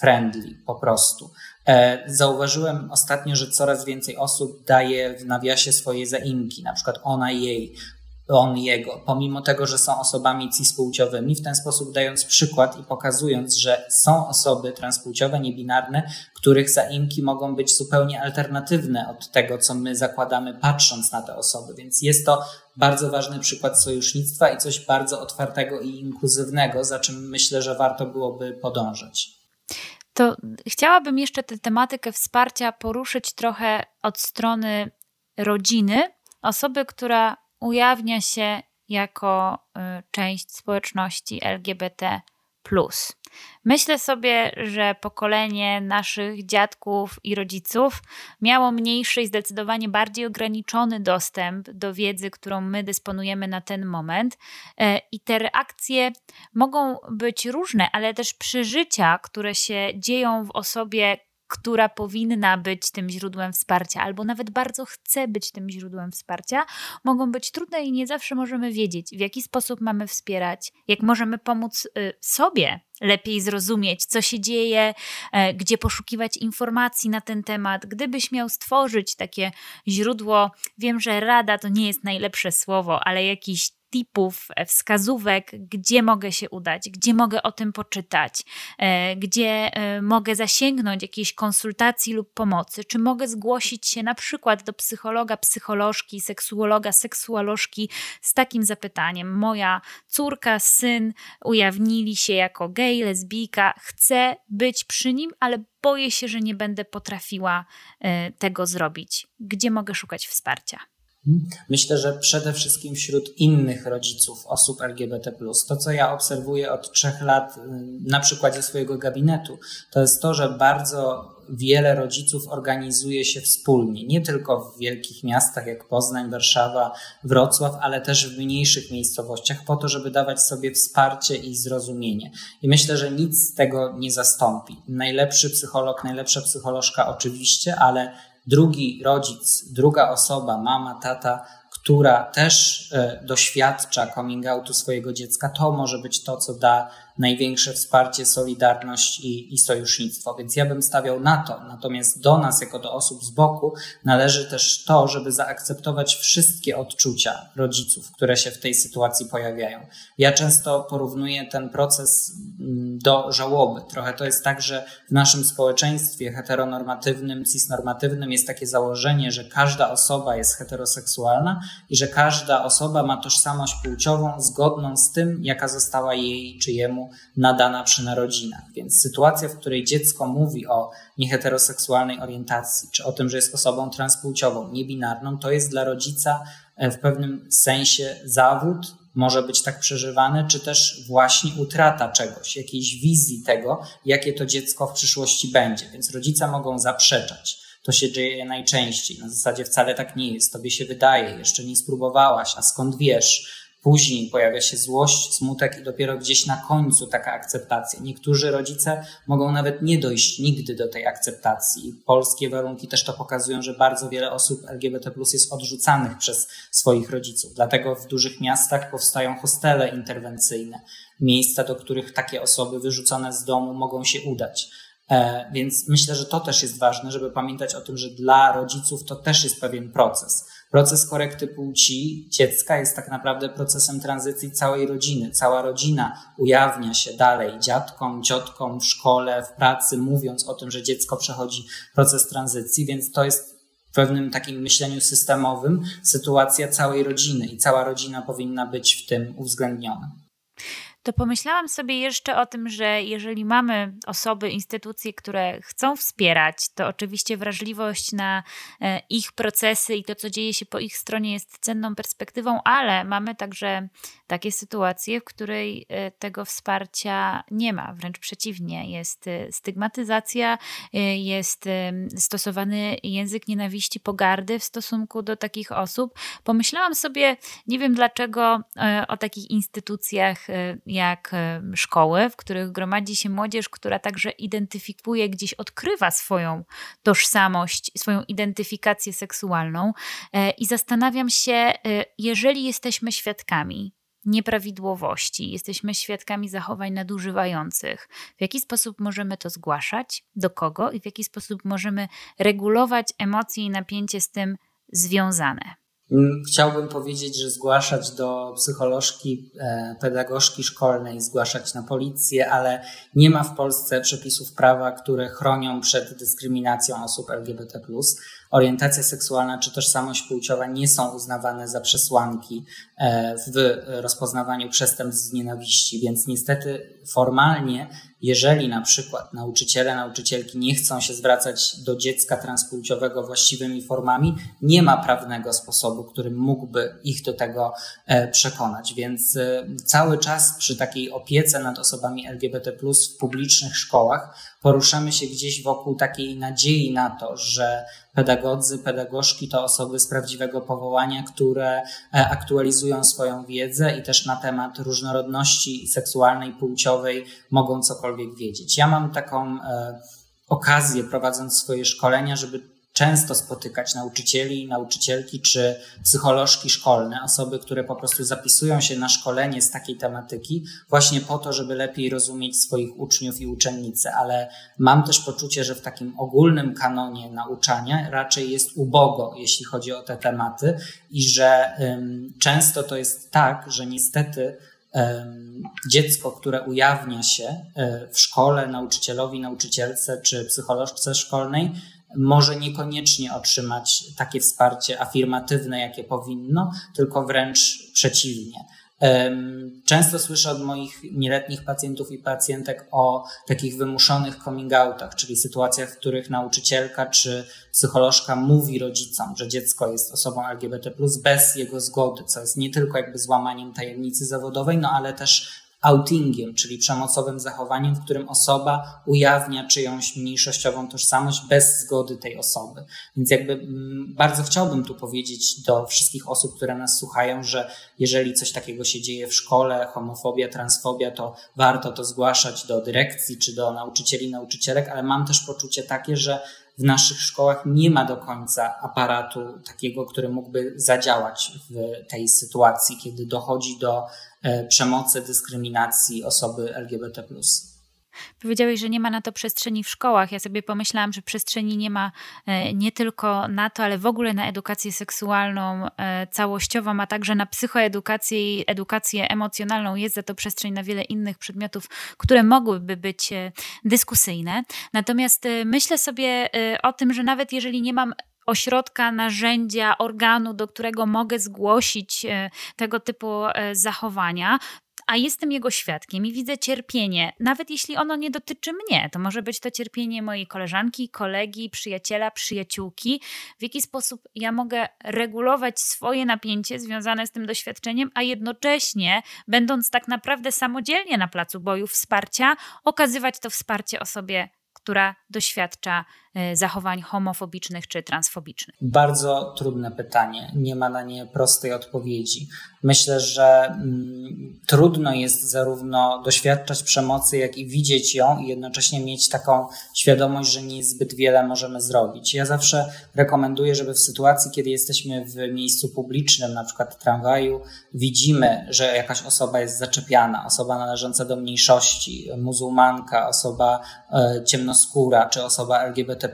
friendly po prostu. Zauważyłem ostatnio, że coraz więcej osób daje w nawiasie swoje zaimki, na przykład ona jej, on jego, pomimo tego, że są osobami cispłciowymi, w ten sposób dając przykład i pokazując, że są osoby transpłciowe, niebinarne, których zaimki mogą być zupełnie alternatywne od tego, co my zakładamy, patrząc na te osoby. Więc jest to bardzo ważny przykład sojusznictwa i coś bardzo otwartego i inkluzywnego, za czym myślę, że warto byłoby podążać. To chciałabym jeszcze tę tematykę wsparcia poruszyć trochę od strony rodziny, osoby, która ujawnia się jako y, część społeczności LGBT. Myślę sobie, że pokolenie naszych dziadków i rodziców miało mniejszy i zdecydowanie bardziej ograniczony dostęp do wiedzy, którą my dysponujemy na ten moment. E, I te reakcje mogą być różne, ale też przeżycia, które się dzieją w osobie która powinna być tym źródłem wsparcia, albo nawet bardzo chce być tym źródłem wsparcia, mogą być trudne i nie zawsze możemy wiedzieć, w jaki sposób mamy wspierać, jak możemy pomóc y, sobie lepiej zrozumieć, co się dzieje, e, gdzie poszukiwać informacji na ten temat. Gdybyś miał stworzyć takie źródło, wiem, że rada to nie jest najlepsze słowo, ale jakiś tipów, e, wskazówek, gdzie mogę się udać, gdzie mogę o tym poczytać, e, gdzie e, mogę zasięgnąć jakiejś konsultacji lub pomocy, czy mogę zgłosić się na przykład do psychologa, psycholożki, seksuologa, seksuolożki z takim zapytaniem: Moja córka, syn ujawnili się jako gej, lesbijka, chcę być przy nim, ale boję się, że nie będę potrafiła tego zrobić. Gdzie mogę szukać wsparcia? Myślę, że przede wszystkim wśród innych rodziców osób LGBT. To, co ja obserwuję od trzech lat y, na przykładzie swojego gabinetu, to jest to, że bardzo wiele rodziców organizuje się wspólnie, nie tylko w wielkich miastach jak Poznań, Warszawa, Wrocław, ale też w mniejszych miejscowościach, po to, żeby dawać sobie wsparcie i zrozumienie. I myślę, że nic z tego nie zastąpi. Najlepszy psycholog, najlepsza psycholożka oczywiście, ale drugi rodzic, druga osoba, mama, tata, która też e, doświadcza coming outu swojego dziecka, to może być to, co da największe wsparcie, solidarność i, i sojusznictwo. Więc ja bym stawiał na to. Natomiast do nas, jako do osób z boku, należy też to, żeby zaakceptować wszystkie odczucia rodziców, które się w tej sytuacji pojawiają. Ja często porównuję ten proces mm, do żałoby. Trochę to jest tak, że w naszym społeczeństwie heteronormatywnym, cisnormatywnym jest takie założenie, że każda osoba jest heteroseksualna i że każda osoba ma tożsamość płciową zgodną z tym, jaka została jej czy jemu nadana przy narodzinach. Więc sytuacja, w której dziecko mówi o nieheteroseksualnej orientacji, czy o tym, że jest osobą transpłciową, niebinarną, to jest dla rodzica e, w pewnym sensie zawód, może być tak przeżywany, czy też właśnie utrata czegoś, jakiejś wizji tego, jakie to dziecko w przyszłości będzie. Więc rodzice mogą zaprzeczać. To się dzieje najczęściej. Na zasadzie wcale tak nie jest. Tobie się wydaje, jeszcze nie spróbowałaś, a skąd wiesz? Później pojawia się złość, smutek i dopiero gdzieś na końcu taka akceptacja. Niektórzy rodzice mogą nawet nie dojść nigdy do tej akceptacji. Polskie warunki też to pokazują, że bardzo wiele osób LGBT jest odrzucanych przez swoich rodziców. Dlatego w dużych miastach powstają hostele interwencyjne, miejsca, do których takie osoby wyrzucone z domu mogą się udać. E, więc myślę, że to też jest ważne, żeby pamiętać o tym, że dla rodziców to też jest pewien proces Proces korekty płci dziecka jest tak naprawdę procesem tranzycji całej rodziny. Cała rodzina ujawnia się dalej dziadkom, ciotkom w szkole, w pracy, mówiąc o tym, że dziecko przechodzi proces tranzycji, więc to jest w pewnym takim myśleniu systemowym sytuacja całej rodziny i cała rodzina powinna być w tym uwzględniona to pomyślałam sobie jeszcze o tym, że jeżeli mamy osoby, instytucje, które chcą wspierać, to oczywiście wrażliwość na e, ich procesy i to, co dzieje się po ich stronie, jest cenną perspektywą, ale mamy także takie sytuacje, w której e, tego wsparcia nie ma. Wręcz przeciwnie, jest e, stygmatyzacja, jest stosowany język nienawiści, pogardy w stosunku do takich osób. Pomyślałam sobie, nie wiem dlaczego, o takich instytucjach jak szkoły, w których gromadzi się młodzież, która także identyfikuje, gdzieś odkrywa swoją tożsamość, swoją identyfikację seksualną. E, I zastanawiam się, e, jeżeli jesteśmy świadkami nieprawidłowości, jesteśmy świadkami zachowań nadużywających, w jaki sposób możemy to zgłaszać, do kogo i w jaki sposób możemy regulować emocje i napięcie z tym związane. Mm, chciałbym powiedzieć, że zgłaszać do psycholożki, e, pedagogzki szkolnej, zgłaszać na policję, ale nie ma w Polsce przepisów prawa, które chronią przed dyskryminacją osób LGBT. orientacja seksualna czy tożsamość płciowa nie są uznawane za przesłanki e, w rozpoznawaniu przestępstw z nienawiści, więc niestety formalnie, jeżeli na przykład nauczyciele, nauczycielki nie chcą się zwracać do dziecka transpłciowego właściwymi formami, nie ma prawnego sposobu, który mógłby ich do tego e, przekonać. Więc e, cały czas przy takiej opiece nad osobami LGBT w publicznych szkołach poruszamy się gdzieś wokół takiej nadziei na to, że pedagodzy, pedagogzki to osoby z prawdziwego powołania, które e, aktualizują swoją wiedzę i też na temat różnorodności seksualnej, płciowej mogą cokolwiek wiedzieć. Ja mam taką e, okazję prowadząc swoje szkolenia, żeby często spotykać nauczycieli, nauczycielki czy psycholożki szkolne, osoby, które po prostu zapisują się na szkolenie z takiej tematyki, właśnie po to, żeby lepiej rozumieć swoich uczniów i uczennice, ale mam też poczucie, że w takim ogólnym kanonie nauczania raczej jest ubogo, jeśli chodzi o te tematy i że um, często to jest tak, że niestety dziecko, które ujawnia się e, w szkole nauczycielowi, nauczycielce czy psycholożce szkolnej, może niekoniecznie otrzymać takie wsparcie afirmatywne, jakie powinno, tylko wręcz przeciwnie. Często słyszę od moich nieletnich pacjentów i pacjentek o takich wymuszonych coming outach, czyli sytuacjach, w których nauczycielka czy psycholożka mówi rodzicom, że dziecko jest osobą LGBT, bez jego zgody, co jest nie tylko jakby złamaniem tajemnicy zawodowej, no ale też outingiem, czyli przemocowym zachowaniem, w którym osoba ujawnia czyjąś mniejszościową tożsamość bez zgody tej osoby. Więc jakby mm, bardzo chciałbym tu powiedzieć do wszystkich osób, które nas słuchają, że jeżeli coś takiego się dzieje w szkole, homofobia, transfobia, to warto to zgłaszać do dyrekcji czy do nauczycieli, nauczycielek, ale mam też poczucie takie, że w naszych szkołach nie ma do końca aparatu takiego, który mógłby zadziałać w tej sytuacji, kiedy dochodzi do E, przemocy, dyskryminacji osoby LGBT. Powiedziałeś, że nie ma na to przestrzeni w szkołach. Ja sobie pomyślałam, że przestrzeni nie ma e, nie tylko na to, ale w ogóle na edukację seksualną e, całościową, a także na psychoedukację i edukację emocjonalną. Jest za to przestrzeń na wiele innych przedmiotów, które mogłyby być dyskusyjne. Natomiast myślę sobie o tym, że nawet jeżeli nie mam ośrodka, narzędzia, organu, do którego mogę zgłosić e, tego typu e, zachowania, a jestem jego świadkiem i widzę cierpienie, nawet jeśli ono nie dotyczy mnie, to może być to cierpienie mojej koleżanki, kolegi, przyjaciela, przyjaciółki, w jaki sposób ja mogę regulować swoje napięcie związane z tym doświadczeniem, a jednocześnie, będąc tak naprawdę samodzielnie na placu boju wsparcia, okazywać to wsparcie osobie, która doświadcza zachowań homofobicznych czy transfobicznych? Bardzo trudne pytanie. Nie ma na nie prostej odpowiedzi. Myślę, że mm, trudno jest zarówno doświadczać przemocy, jak i widzieć ją i jednocześnie mieć taką świadomość, że nie zbyt wiele możemy zrobić. Ja zawsze rekomenduję, żeby w sytuacji, kiedy jesteśmy w miejscu publicznym, na przykład tramwaju, widzimy, że jakaś osoba jest zaczepiana, osoba należąca do mniejszości, muzułmanka, osoba e, ciemnoskóra czy osoba LGBT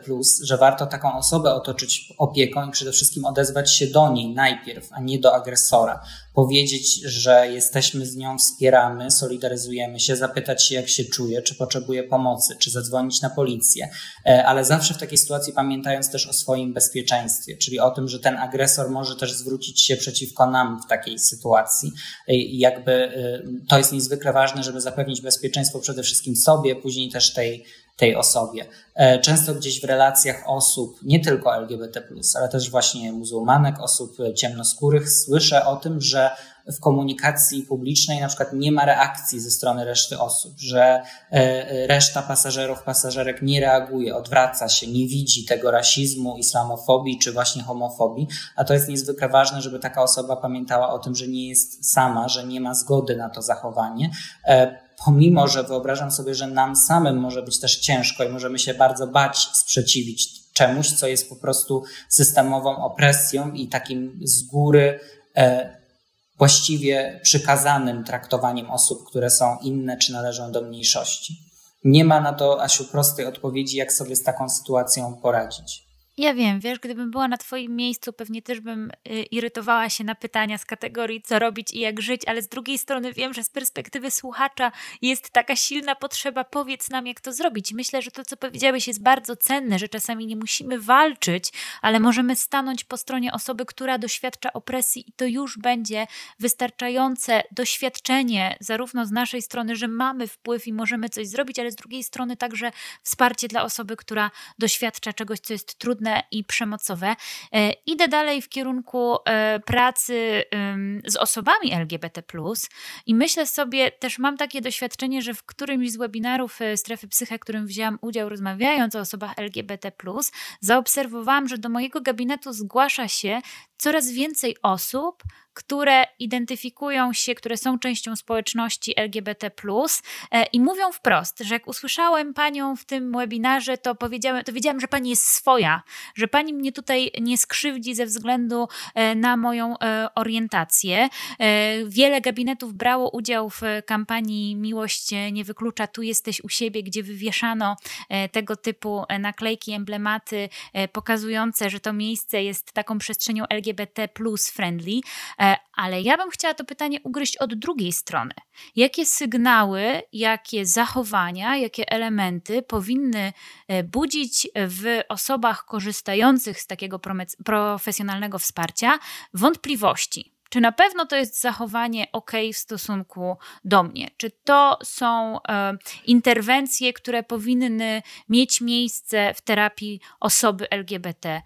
że warto taką osobę otoczyć opieką i przede wszystkim odezwać się do niej najpierw, a nie do agresora. Powiedzieć, że jesteśmy z nią, wspieramy, solidaryzujemy się, zapytać się, jak się czuje, czy potrzebuje pomocy, czy zadzwonić na policję, e, ale zawsze w takiej sytuacji pamiętając też o swoim bezpieczeństwie, czyli o tym, że ten agresor może też zwrócić się przeciwko nam w takiej sytuacji. E, I jakby e, to jest niezwykle ważne, żeby zapewnić bezpieczeństwo przede wszystkim sobie, później też tej tej osobie. E, często gdzieś w relacjach osób, nie tylko LGBT, ale też właśnie muzułmanek, osób ciemnoskórych, słyszę o tym, że w komunikacji publicznej na przykład nie ma reakcji ze strony reszty osób, że e, reszta pasażerów, pasażerek nie reaguje, odwraca się, nie widzi tego rasizmu, islamofobii czy właśnie homofobii, a to jest niezwykle ważne, żeby taka osoba pamiętała o tym, że nie jest sama, że nie ma zgody na to zachowanie e, pomimo, że wyobrażam sobie, że nam samym może być też ciężko i możemy się bardzo bać sprzeciwić czemuś, co jest po prostu systemową opresją i takim z góry e, właściwie przykazanym traktowaniem osób, które są inne czy należą do mniejszości. Nie ma na to, Asiu, prostej odpowiedzi, jak sobie z taką sytuacją poradzić. Ja wiem, wiesz, gdybym była na Twoim miejscu, pewnie też bym y, irytowała się na pytania z kategorii co robić i jak żyć, ale z drugiej strony wiem, że z perspektywy słuchacza jest taka silna potrzeba, powiedz nam, jak to zrobić. Myślę, że to, co powiedziałeś, jest bardzo cenne, że czasami nie musimy walczyć, ale możemy stanąć po stronie osoby, która doświadcza opresji i to już będzie wystarczające doświadczenie, zarówno z naszej strony, że mamy wpływ i możemy coś zrobić, ale z drugiej strony także wsparcie dla osoby, która doświadcza czegoś, co jest trudne i przemocowe. E, idę dalej w kierunku e, pracy z osobami LGBT, i myślę sobie, też mam takie doświadczenie, że w którymś z webinarów e, strefy psyche, którym wzięłam udział, rozmawiając o osobach LGBT, zaobserwowałam, że do mojego gabinetu zgłasza się coraz więcej osób, które identyfikują się, które są częścią społeczności LGBT, e, i mówią wprost, że jak usłyszałem panią w tym webinarze, to powiedziałem, to wiedziałam, że pani jest swoja, że pani mnie tutaj nie skrzywdzi ze względu e, na moją e, orientację. Wiele gabinetów brało udział w kampanii Miłość nie wyklucza, tu jesteś u siebie, gdzie wywieszano tego typu naklejki, emblematy pokazujące, że to miejsce jest taką przestrzenią LGBT friendly. E, ale ja bym chciała to pytanie ugryźć od drugiej strony. Jakie sygnały, jakie zachowania, jakie elementy powinny e, budzić w osobach korzystających z takiego profesjonalnego wsparcia wątpliwości? Czy na pewno to jest zachowanie ok w stosunku do mnie? Czy to są e, interwencje, które powinny mieć miejsce w terapii osoby LGBT?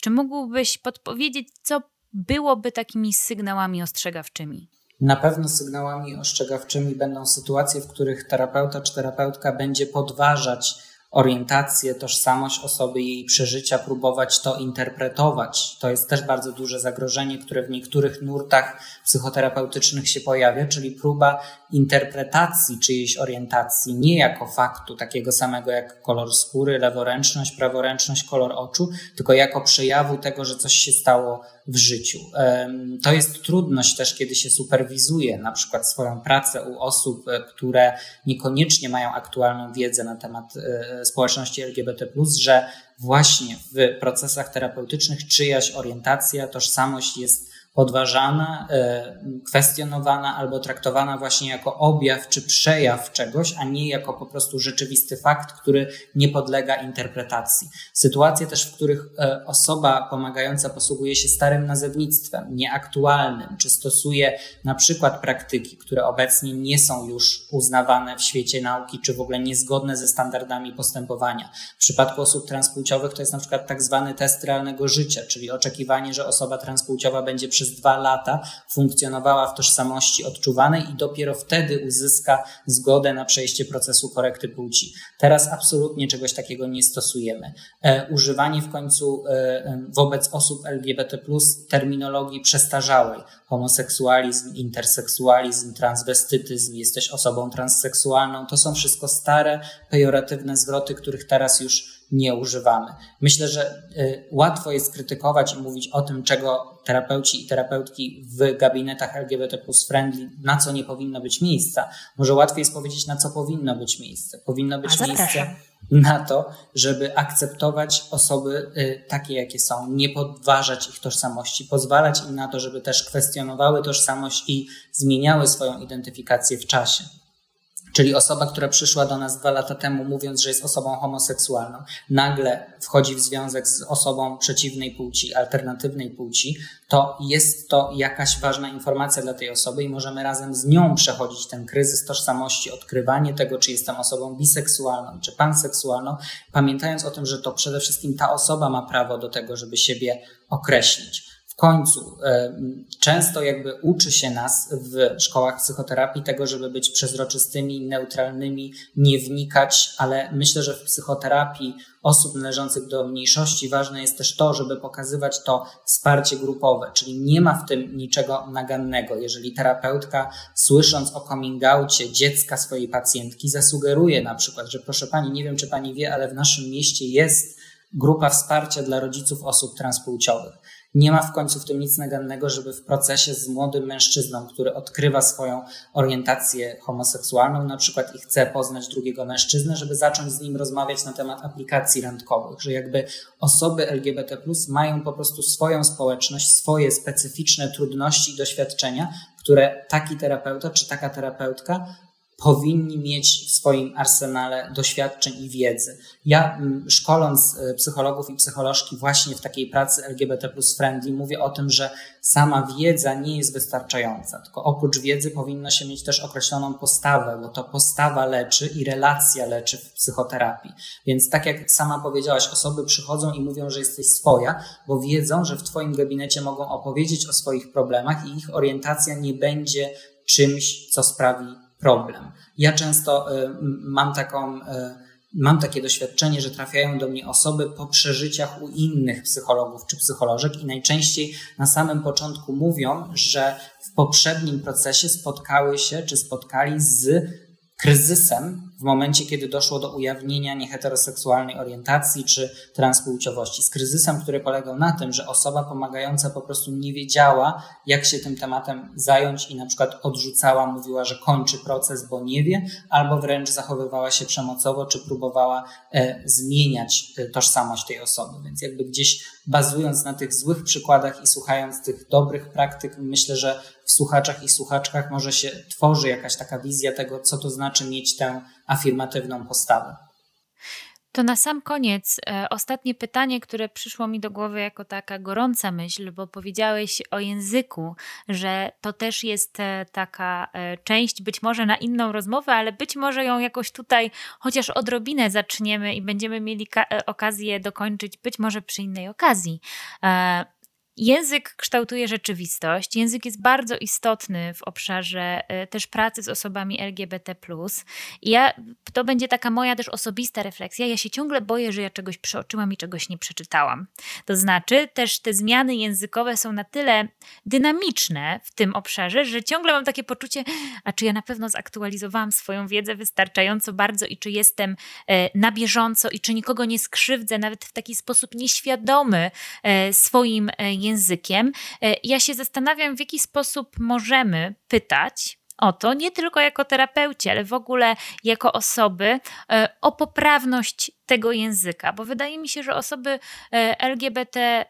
Czy mógłbyś podpowiedzieć, co byłoby takimi sygnałami ostrzegawczymi? Na pewno sygnałami ostrzegawczymi będą sytuacje, w których terapeuta czy terapeutka będzie podważać orientację, tożsamość osoby, jej przeżycia, próbować to interpretować. To jest też bardzo duże zagrożenie, które w niektórych nurtach psychoterapeutycznych się pojawia, czyli próba interpretacji czyjejś orientacji nie jako faktu takiego samego jak kolor skóry, leworęczność, praworęczność, kolor oczu, tylko jako przejawu tego, że coś się stało w życiu. To jest trudność też, kiedy się superwizuje na przykład swoją pracę u osób, e, które niekoniecznie mają aktualną wiedzę na temat e, społeczności LGBT, że właśnie w procesach terapeutycznych czyjaś orientacja, tożsamość jest podważana, e, kwestionowana albo traktowana właśnie jako objaw czy przejaw czegoś, a nie jako po prostu rzeczywisty fakt, który nie podlega interpretacji. Sytuacje też, w których e, osoba pomagająca posługuje się starym nazewnictwem, nieaktualnym, czy stosuje na przykład praktyki, które obecnie nie są już uznawane w świecie nauki, czy w ogóle niezgodne ze standardami postępowania. W przypadku osób transpłciowych to jest na przykład tak zwany test realnego życia, czyli oczekiwanie, że osoba transpłciowa będzie przez przez dwa lata funkcjonowała w tożsamości odczuwanej i dopiero wtedy uzyska zgodę na przejście procesu korekty płci. Teraz absolutnie czegoś takiego nie stosujemy. E, używanie w końcu e, wobec osób LGBT terminologii przestarzałej, homoseksualizm, interseksualizm, transwestytyzm, jesteś osobą transseksualną, to są wszystko stare, pejoratywne zwroty, których teraz już nie używamy. Myślę, że y, łatwo jest krytykować i mówić o tym, czego terapeuci i terapeutki w gabinetach LGBT plus friendly, na co nie powinno być miejsca. Może łatwiej jest powiedzieć, na co powinno być miejsce. Powinno być miejsce na to, żeby akceptować osoby y, takie, jakie są, nie podważać ich tożsamości, pozwalać im na to, żeby też kwestionowały tożsamość i zmieniały swoją identyfikację w czasie. Czyli osoba, która przyszła do nas dwa lata temu, mówiąc, że jest osobą homoseksualną, nagle wchodzi w związek z osobą przeciwnej płci, alternatywnej płci, to jest to jakaś ważna informacja dla tej osoby i możemy razem z nią przechodzić ten kryzys tożsamości, odkrywanie tego, czy jestem osobą biseksualną, czy panseksualną, pamiętając o tym, że to przede wszystkim ta osoba ma prawo do tego, żeby siebie określić końcu e, często jakby uczy się nas w szkołach psychoterapii tego, żeby być przezroczystymi, neutralnymi, nie wnikać, ale myślę, że w psychoterapii osób należących do mniejszości ważne jest też to, żeby pokazywać to wsparcie grupowe, czyli nie ma w tym niczego nagannego. Jeżeli terapeutka, słysząc o coming outie dziecka swojej pacjentki, zasugeruje na przykład, że proszę pani, nie wiem czy pani wie, ale w naszym mieście jest grupa wsparcia dla rodziców osób transpłciowych Nie ma w końcu w tym nic nagannego, żeby w procesie z młodym mężczyzną, który odkrywa swoją orientację homoseksualną na przykład i chce poznać drugiego mężczyznę, żeby zacząć z nim rozmawiać na temat aplikacji randkowych, że jakby osoby LGBT mają po prostu swoją społeczność, swoje specyficzne trudności i doświadczenia, które taki terapeuta czy taka terapeutka powinni mieć w swoim arsenale doświadczeń i wiedzy. Ja mm, szkoląc e, psychologów i psycholożki właśnie w takiej pracy LGBT plus friendly mówię o tym, że sama wiedza nie jest wystarczająca, tylko oprócz wiedzy powinno się mieć też określoną postawę, bo to postawa leczy i relacja leczy w psychoterapii. Więc tak jak sama powiedziałaś, osoby przychodzą i mówią, że jesteś swoja, bo wiedzą, że w Twoim gabinecie mogą opowiedzieć o swoich problemach i ich orientacja nie będzie czymś, co sprawi problem. Ja często y, mam taką, y, mam takie doświadczenie, że trafiają do mnie osoby po przeżyciach u innych psychologów czy psycholożek i najczęściej na samym początku mówią, że w poprzednim procesie spotkały się czy spotkali z kryzysem w momencie, kiedy doszło do ujawnienia nieheteroseksualnej orientacji czy transpłciowości. Z kryzysem, który polegał na tym, że osoba pomagająca po prostu nie wiedziała, jak się tym tematem zająć i na przykład odrzucała, mówiła, że kończy proces, bo nie wie, albo wręcz zachowywała się przemocowo, czy próbowała e, zmieniać e, tożsamość tej osoby. Więc jakby gdzieś bazując na tych złych przykładach i słuchając tych dobrych praktyk, myślę, że w słuchaczach i słuchaczkach może się tworzy jakaś taka wizja tego, co to znaczy mieć tę afirmatywną postawę. To na sam koniec e, ostatnie pytanie, które przyszło mi do głowy jako taka gorąca myśl, bo powiedziałeś o języku, że to też jest e, taka e, część, być może na inną rozmowę, ale być może ją jakoś tutaj chociaż odrobinę zaczniemy i będziemy mieli e, okazję dokończyć, być może przy innej okazji. Język kształtuje rzeczywistość. Język jest bardzo istotny w obszarze e, też pracy z osobami LGBT. I ja, to będzie taka moja też osobista refleksja. Ja się ciągle boję, że ja czegoś przeoczyłam i czegoś nie przeczytałam. To znaczy, też te zmiany językowe są na tyle dynamiczne w tym obszarze, że ciągle mam takie poczucie, a czy ja na pewno zaktualizowałam swoją wiedzę wystarczająco bardzo i czy jestem e, na bieżąco i czy nikogo nie skrzywdzę, nawet w taki sposób nieświadomy e, swoim językiem językiem. E, ja się zastanawiam, w jaki sposób możemy pytać o to, nie tylko jako terapeuci, ale w ogóle jako osoby, e, o poprawność tego języka, bo wydaje mi się, że osoby e, LGBT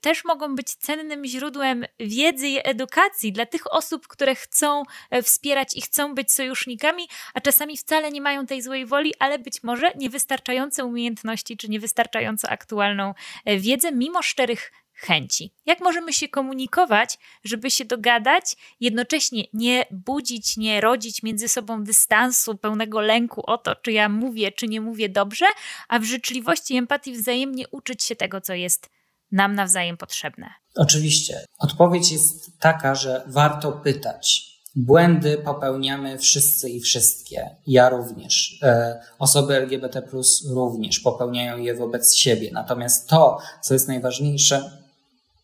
też mogą być cennym źródłem wiedzy i edukacji dla tych osób, które chcą wspierać i chcą być sojusznikami, a czasami wcale nie mają tej złej woli, ale być może niewystarczające umiejętności czy niewystarczająco aktualną wiedzę, mimo szczerych chęci. Jak możemy się komunikować, żeby się dogadać, jednocześnie nie budzić, nie rodzić między sobą dystansu, pełnego lęku o to, czy ja mówię, czy nie mówię dobrze, a w życzliwości i empatii wzajemnie uczyć się tego, co jest nam nawzajem potrzebne? Oczywiście. Odpowiedź jest taka, że warto pytać. Błędy popełniamy wszyscy i wszystkie. Ja również. E, osoby LGBT również popełniają je wobec siebie. Natomiast to, co jest najważniejsze,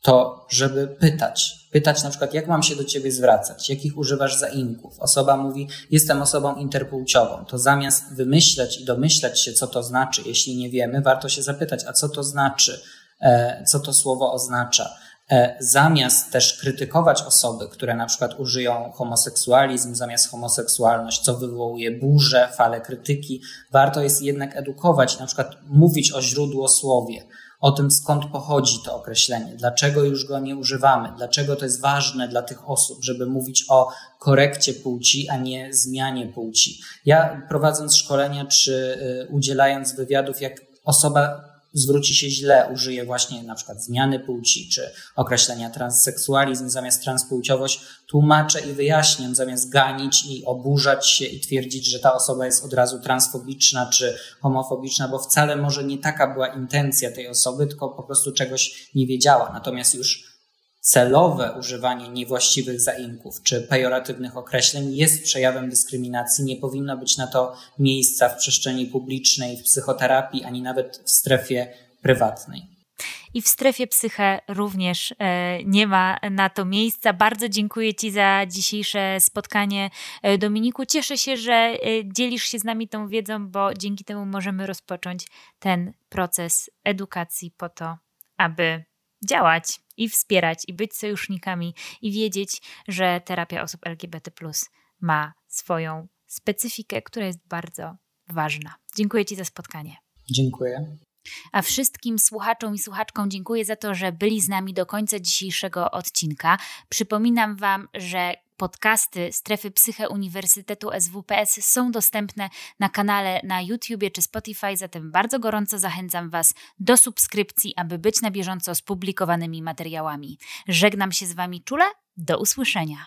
to żeby pytać. Pytać na przykład, jak mam się do ciebie zwracać, jakich używasz zaimków. Osoba mówi, jestem osobą interpłciową. To zamiast wymyśleć i domyślać się, co to znaczy, jeśli nie wiemy, warto się zapytać, a co to znaczy, e, co to słowo oznacza. E, zamiast też krytykować osoby, które na przykład użyją homoseksualizm zamiast homoseksualność, co wywołuje burzę, fale krytyki, warto jest jednak edukować, na przykład mówić o źródłosłowie o tym, skąd pochodzi to określenie, dlaczego już go nie używamy, dlaczego to jest ważne dla tych osób, żeby mówić o korekcie płci, a nie zmianie płci. Ja prowadząc szkolenia czy y, udzielając wywiadów, jak osoba zwróci się źle, użyje właśnie na przykład zmiany płci czy określenia transseksualizm zamiast transpłciowość, tłumaczę i wyjaśniam zamiast ganić i oburzać się i twierdzić, że ta osoba jest od razu transfobiczna czy homofobiczna, bo wcale może nie taka była intencja tej osoby, tylko po prostu czegoś nie wiedziała. Natomiast już celowe używanie niewłaściwych zaimków czy pejoratywnych określeń jest przejawem dyskryminacji. Nie powinno być na to miejsca w przestrzeni publicznej, w psychoterapii, ani nawet w strefie prywatnej. I w strefie psyche również e, nie ma na to miejsca. Bardzo dziękuję Ci za dzisiejsze spotkanie, e, Dominiku. Cieszę się, że e, dzielisz się z nami tą wiedzą, bo dzięki temu możemy rozpocząć ten proces edukacji po to, aby działać i wspierać i być sojusznikami i wiedzieć, że terapia osób LGBT ma swoją specyfikę, która jest bardzo ważna. Dziękuję Ci za spotkanie. Dziękuję. A wszystkim słuchaczom i słuchaczkom dziękuję za to, że byli z nami do końca dzisiejszego odcinka. Przypominam Wam, że podcasty Strefy Psyche Uniwersytetu SWPS są dostępne na kanale na YouTubie czy Spotify, zatem bardzo gorąco zachęcam Was do subskrypcji, aby być na bieżąco z publikowanymi materiałami. Żegnam się z Wami czule, do usłyszenia.